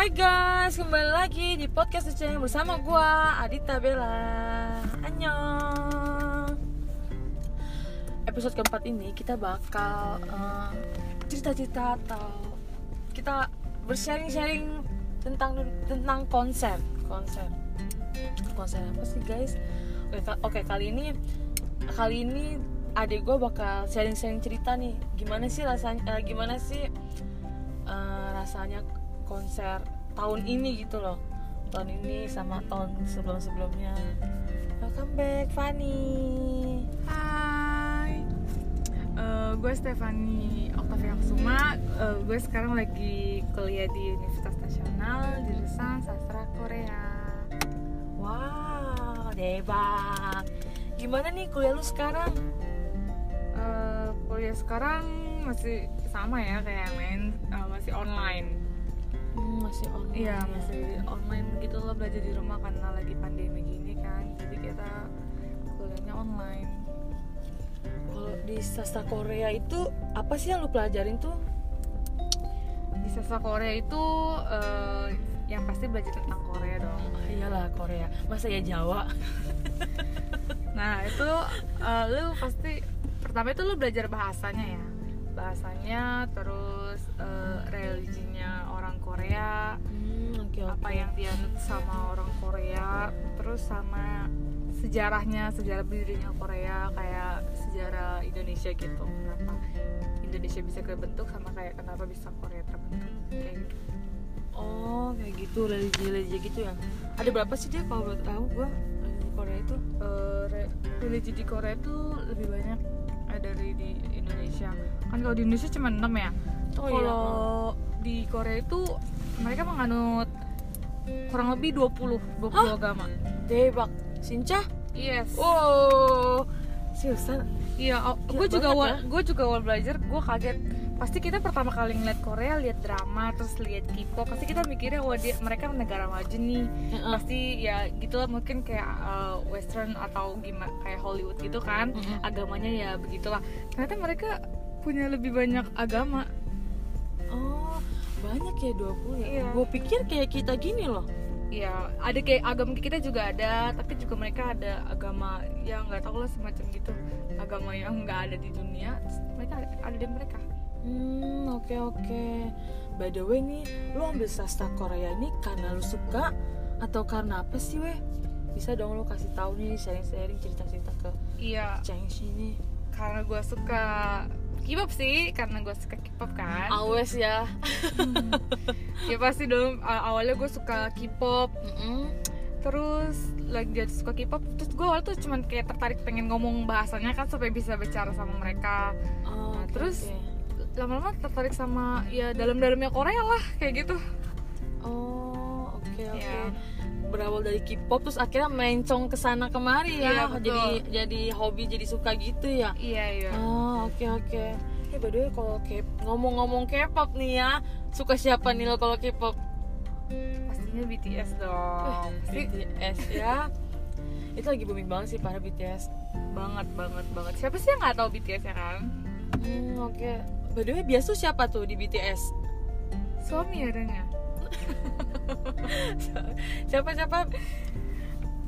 Hai guys, kembali lagi di podcast Uceng bersama gua Adita Bella. Annyeong. Episode keempat ini kita bakal eh, cerita-cerita atau kita bersharing-sharing tentang tentang konser, konser. Konser apa sih guys? Oke, oke kali ini kali ini adik gue bakal sharing-sharing cerita nih. Gimana sih rasanya? eh, gimana sih eh, rasanya konser tahun ini gitu loh. Tahun ini sama tahun sebelum sebelumnya welcome back Fanny Hai, Eh, gue Stefani Octavia Kusuma. Eh, gue sekarang lagi kuliah di Universitas Nasional jurusan sastra Korea. wow debak gimana nih kuliah lu sekarang? Eh, kuliah sekarang masih sama ya kayak main eh, masih online. Hmm, masih online Iya ya. masih online gitu loh belajar di rumah karena lagi pandemi gini kan. Jadi kita kuliahnya online. kalau di sastra Korea itu apa sih yang lu pelajarin tuh Di sastra Korea itu eh, yang pasti belajar tentang Korea dong. Ah, iyalah Korea masa ya Jawa Nah itu eh, lu pasti pertama itu lu belajar bahasanya ya bahasanya terus eh, religinya orang Korea hmm, oke oke. apa yang dianut sama orang Korea terus sama sejarahnya sejarah berdirinya Korea kayak sejarah Indonesia gitu. Kenapa Indonesia bisa kebentuk sama kayak kenapa bisa Korea terbentuk kayak gitu. Oh kayak gitu religi religi gitu ya. Ada berapa sih dia kalau boleh tahu gua? Religi Korea itu? Re- religi di Korea itu lebih banyak dari di Indonesia. Kan kalau di Indonesia cuma 6 ya? Oh, iya. kalau di Korea itu mereka menganut kurang lebih 20 20 Hah? agama. Debak. Sinca? Yes. Wow. Seriusan? Iya Gila gue juga awal ya. gue juga awal belajar gue kaget pasti kita pertama kali ngeliat Korea lihat drama terus lihat K-pop pasti kita mikirnya wah dia mereka negara maju nih Heeh. pasti ya gitu lah mungkin kayak uh, western atau gimana kayak Hollywood gitu kan Mm-mm. agamanya ya begitulah ternyata mereka punya lebih banyak agama Oh, banyak ya 20 ya. Iya. Gue pikir kayak kita gini loh. ya ada kayak agama kita juga ada tapi juga mereka ada agama yang nggak tahu lah semacam gitu agama yang nggak ada di dunia mereka ada di mereka Hmm, oke oke. By the way nih, lu ambil sastra Korea ini karena lu suka atau karena apa sih weh? Bisa dong lu kasih tahu nih sharing-sharing cerita-cerita ke iya Cheng sini. karena gue suka K-pop sih karena gue suka K-pop kan Awes ya. ya pasti dong awalnya gue suka K-pop Mm-mm. terus lagi jadi suka K-pop terus gue awal tuh cuman kayak tertarik pengen ngomong bahasanya kan supaya bisa bicara sama mereka Oh, Nah, oke, terus- oke. Lama-lama tertarik sama ya dalam-dalamnya Korea lah kayak gitu Oh, oke oke. Iya. Berawal dari K-pop terus akhirnya mencong ke sana kemari ya. Iya, betul. jadi jadi hobi jadi suka gitu ya. iya iya Oh oke oke. Eh by the way kalau K ngomong-ngomong K-pop nih ya, suka siapa nih lo kalau K-pop? pastinya BTS dong Pasti BTS ya. Itu lagi booming banget sih para BTS. banget banget banget siapa sih yang nggak tahu BTS ya kan Hmm oke. By the way biasa siapa tuh di BTS? suami adanya siapa siapa?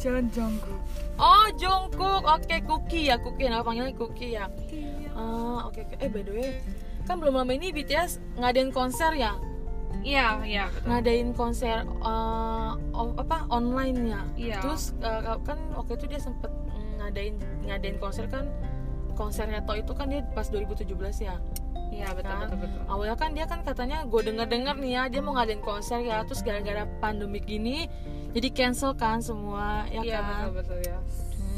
John Jungkook Oh Jungkook. Oke Cookie ya Cookie. Nama panggilnya Cookie ya. iya Ah oke oke. Eh by the way kan belum lama ini BTS ngadain konser ya iya iya betul ngadain konser uh, apa online ya Iya. terus uh, kan waktu itu dia sempet ngadain ngadain konser kan konsernya To itu kan dia pas 2017 ya iya betul kan? betul betul. Awalnya kan dia kan katanya gue denger dengar nih ya dia mau ngadain konser ya terus gara-gara pandemi gini jadi cancel kan semua ya iya kan? betul betul ya.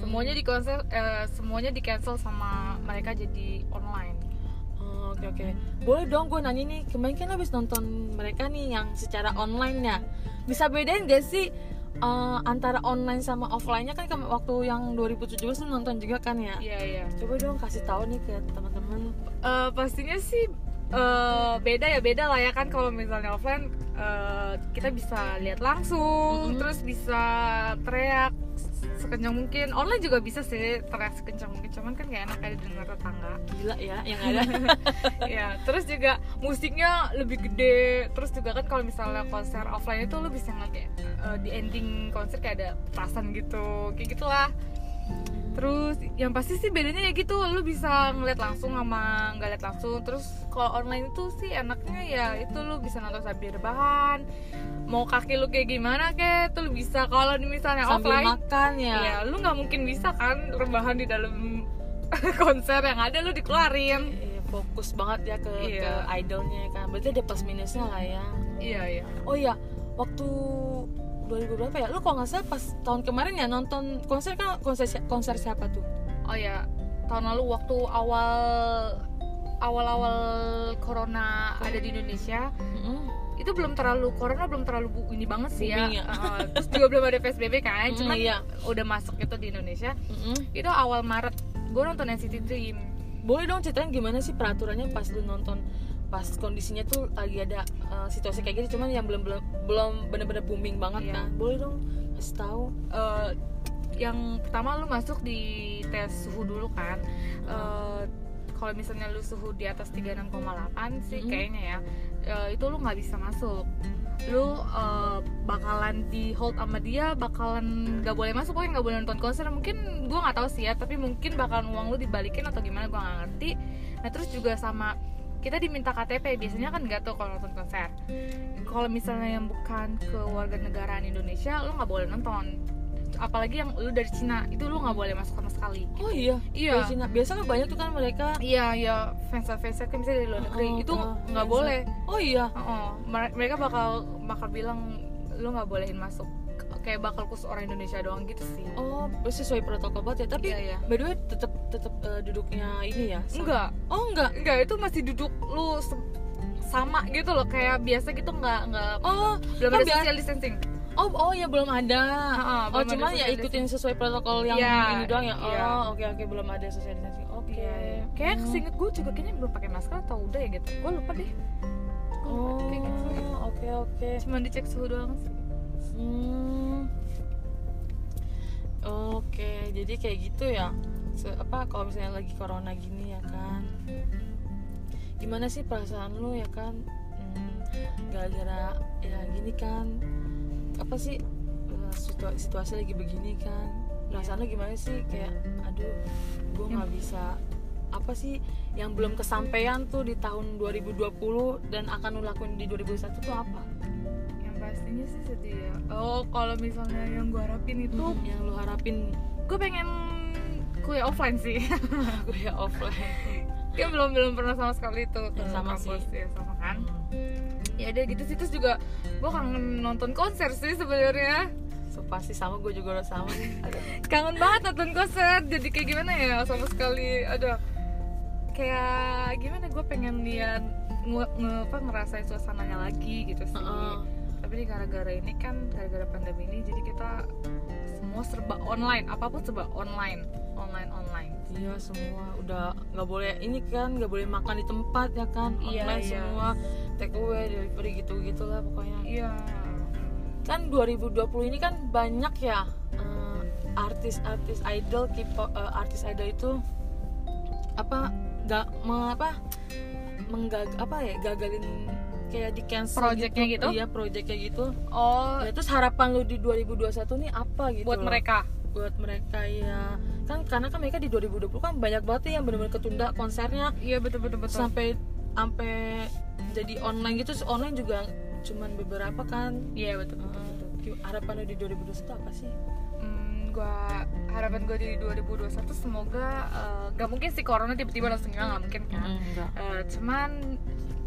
Semuanya di konser eh, semuanya di cancel sama mereka jadi online. Oh, oke oke. Boleh dong gue nanya nih kemarin kan habis nonton mereka nih yang secara online ya bisa bedain gak sih uh, antara online sama offline-nya? Kan waktu yang 2017 lu nonton juga kan ya? Iya iya. Coba dong kasih tahu nih ke teman-teman Eh, pastinya sih eh, beda ya beda lah ya kan kalau misalnya offline eh, kita bisa lihat langsung Mm-mm. terus bisa teriak sekencang mungkin. Online juga bisa sih teriak sekencang mungkin cuman kan gak enak kayak dengar tetangga. Gila ya yang ada. Ya terus juga musiknya lebih gede. Terus juga kan kalau misalnya konser offline itu lu bisa ngeliat kayak eh, di ending konser kayak ada petasan gitu kayak gitulah terus yang pasti sih bedanya ya gitu lu bisa ngeliat langsung sama nggak liat langsung. Terus kalau online itu sih enaknya ya itu lu bisa nonton sambil rebahan. Mau kaki lu kayak gimana kayak tuh lu bisa. Kalau misalnya sambil offline makan ya. ya lu nggak mungkin bisa kan rebahan di dalam konser yang ada lu dikeluarin. Iya, fokus banget ya ke, Iya. ke idolnya ya kan. Berarti ada plus minusnya lah ya. Iya iya. Oh iya waktu 2000 berapa ya lu kalau nggak salah pas tahun kemarin ya nonton konser kan konser konser siapa tuh Oh ya, tahun lalu waktu awal awal-awal corona ada di Indonesia, Mm-mm. itu belum terlalu corona belum terlalu bu- ini banget sih ya. Ya. Uh, terus juga belum ada PSBB kan, Mm, cuman iya. udah masuk itu di Indonesia. Mm-mm. Itu awal Maret, gue nonton NCT Dream. boleh dong ceritain gimana sih peraturannya pas lu nonton pas kondisinya tuh lagi ada uh, situasi kayak gini cuman yang belum belum belum bener-bener booming banget Iya. kan boleh dong kasih tahu Uh, yang pertama lu masuk di tes suhu dulu kan. Uh, kalau misalnya lu suhu di atas 36,8 sih Mm. kayaknya ya uh, itu lu nggak bisa masuk lu uh, bakalan di hold sama dia bakalan nggak boleh masuk pokoknya nggak boleh nonton konser mungkin gua nggak tahu sih ya tapi mungkin bakalan uang lu dibalikin atau gimana gua nggak ngerti nah terus juga sama kita diminta KTP biasanya kan nggak tuh kalau nonton konser. Kalau misalnya yang bukan kewarganegaraan Indonesia lu nggak boleh nonton. Apalagi yang lu dari Cina itu lu nggak boleh masuk sama sekali. Oh iya? Iya. Dari Cina. biasa kan banyak tuh kan mereka. Iya iya. Fans fans kan misalnya dari luar negeri. Oh, itu oh, nggak fans- boleh. Oh iya? Oh, mere- mereka bakal bakal bilang lu nggak bolehin masuk kayak bakal khusus orang Indonesia doang gitu sih. Oh sesuai protokol banget ya. Tapi Iya, iya. by the way tetap tetap uh, duduknya ini ya sama- enggak. Oh enggak? Enggak itu masih duduk lu sama gitu loh. Kayak biasa gitu nggak nggak oh belum kan ada biar- social distancing. Oh oh ya belum ada. Ah, oh belum ada cuman ya ikutin sesuai protokol yang Iya, ini doang ya? oh iya. oke oke belum ada social distancing. Oke. Iya, iya. kayak Hmm. seinget gue juga kayaknya belum pakai masker atau udah ya gitu. Gue lupa deh. Gua gitu. oh oke oke. Cuma dicek suhu doang sih Hmm. Oke, jadi kayak gitu ya. Se- apa kalau misalnya lagi corona gini ya kan? Gimana sih perasaan lu ya kan? Hmm, gara-gara ya gini kan? Apa sih eh, situa- situasi lagi begini kan? Perasaan lu gimana sih? Kayak aduh, gue nggak bisa apa sih yang belum kesampaian tuh di tahun 2020 dan akan lu lakuin di 2021 tuh apa? Pastinya sih sedih ya. Oh kalau misalnya yang gue harapin itu. Yang lu harapin. Gue pengen kuliah offline sih. Gue ya offline. Kan belum belum pernah sama sekali ke Ya, sama kampus. sih. ya sama kan? Ya udah gitu sih terus juga gue kangen nonton konser sih sebenarnya. So pasti sama gue juga udah sama. Kangen banget nonton konser. Jadi kayak gimana ya sama sekali? Ada kayak gimana gue pengen lihat nge, nge- apa, ngerasain suasananya lagi gitu sih. Heeh. Tapi ini gara-gara ini kan gara-gara pandemi ini jadi kita semua serba online. Apa pun serba online. Online online. Iya semua. Udah nggak boleh ini kan nggak boleh makan di tempat ya kan? Iya, online iya. semua. Take away delivery gitu gitulah pokoknya. Iya. Kan 2020 ini kan banyak ya eh, artis-artis idol K-pop eh, artis idol itu apa nggak apa menggag apa ya gagalin kayak di cancel Projectnya gitu? iya projectnya gitu. Oh. Ya terus harapan lu di 2021 nih apa gitu buat loh? mereka? Buat mereka ya kan karena kan mereka di 2020 kan banyak banget yang benar-benar ketunda konsernya. Iya betul betul betul. Sampai sampai jadi online gitu. Terus online juga cuman beberapa kan. Iya betul betul, Uh, betul. harapan lu di 2021 apa sih? Hmm, gua harapan gue di 2021 semoga eh, gak mungkin sih corona tiba-tiba langsung hilang mungkin kan. Enggak Eh, cuman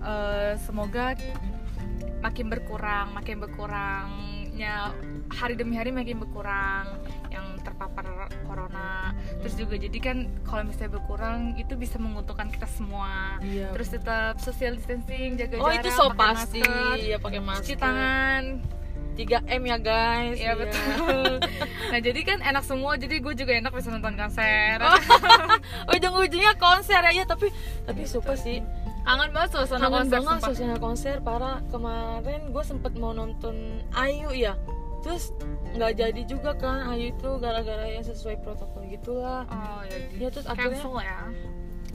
eh, semoga makin berkurang makin berkurangnya hari demi hari makin berkurang yang terpapar corona. Terus juga jadi kan kalau misalnya berkurang itu bisa menguntungkan kita semua. Iya. Terus tetap social distancing jaga oh jarak itu so pakai pasti masker, ya pakai cuci masker. tangan. 3M ya guys. Iya betul. nah jadi kan enak semua, jadi gue juga enak bisa nonton konser. ujung-ujungnya konser aja tapi tapi super sih Kangen banget suasana kangen konser. banget sumpah. suasana konser para kemarin gue sempet mau nonton Ayu ya terus nggak jadi juga kan Ayu itu gara-gara ya sesuai protokol gitulah. Oh ya ya terus akhirnya cancel ya.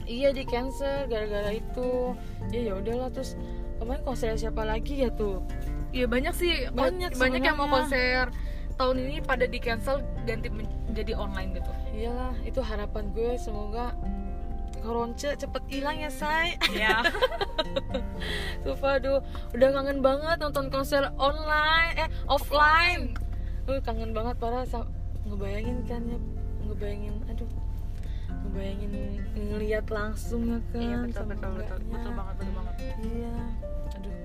Iya di cancel gara-gara itu. Ya ya udahlah terus kemarin konser siapa lagi ya tuh? Iya banyak sih. Banyak banyak yang mau konser. Tahun ini pada di cancel ganti menjadi online gitu. Iyalah itu harapan gue. Semoga koronce cepet hilang ya say? Ya Sumpah aduh. Udah kangen banget nonton konser online. Eh offline. Gue kangen banget. Parah ngebayangin kan ya. Ngebayangin aduh. Ngebayangin ngelihat langsung ya kan. Iya betul betul betul. betul banget betul banget. Iya. Aduh.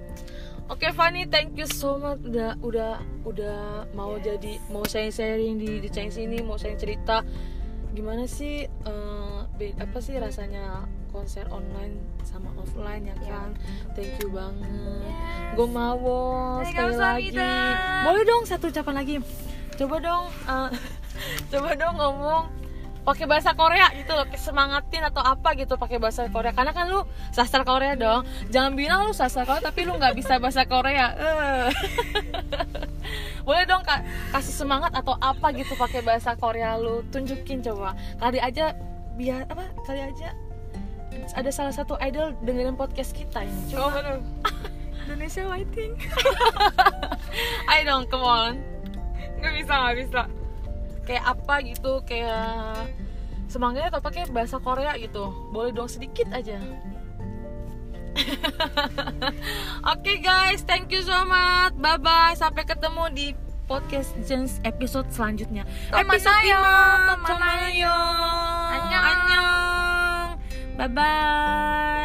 Oke Fanny, thank you so much. Udah udah udah mau jadi mau sharing sharing di di sini, mau sharing cerita. Gimana sih be- apa sih rasanya konser online sama offline ya kan? Thank you banget. Gue mau sekali lagi. Boleh dong satu ucapan lagi. Coba dong eh, coba dong ngomong pakai bahasa Korea gitu loh semangatin atau apa gitu pakai bahasa Korea karena kan lu sastra Korea dong jangan bilang lu sastra Korea tapi lu nggak bisa bahasa Korea Eh. boleh dong kak kasih semangat atau apa gitu pakai bahasa Korea lu tunjukin coba kali aja biar apa kali aja ada salah satu idol dengerin podcast kita ini oh coba betul Indonesia waiting ayo dong come on nggak bisa nggak bisa kayak apa gitu kayak semangatnya atau pakai bahasa Korea gitu boleh dong sedikit aja Oke guys, thank you so much. Bye bye. Sampai ketemu di podcast Jens episode selanjutnya. episode Tomanayo, 5. Tomanayo. Annyeong. Annyeong. Bye bye.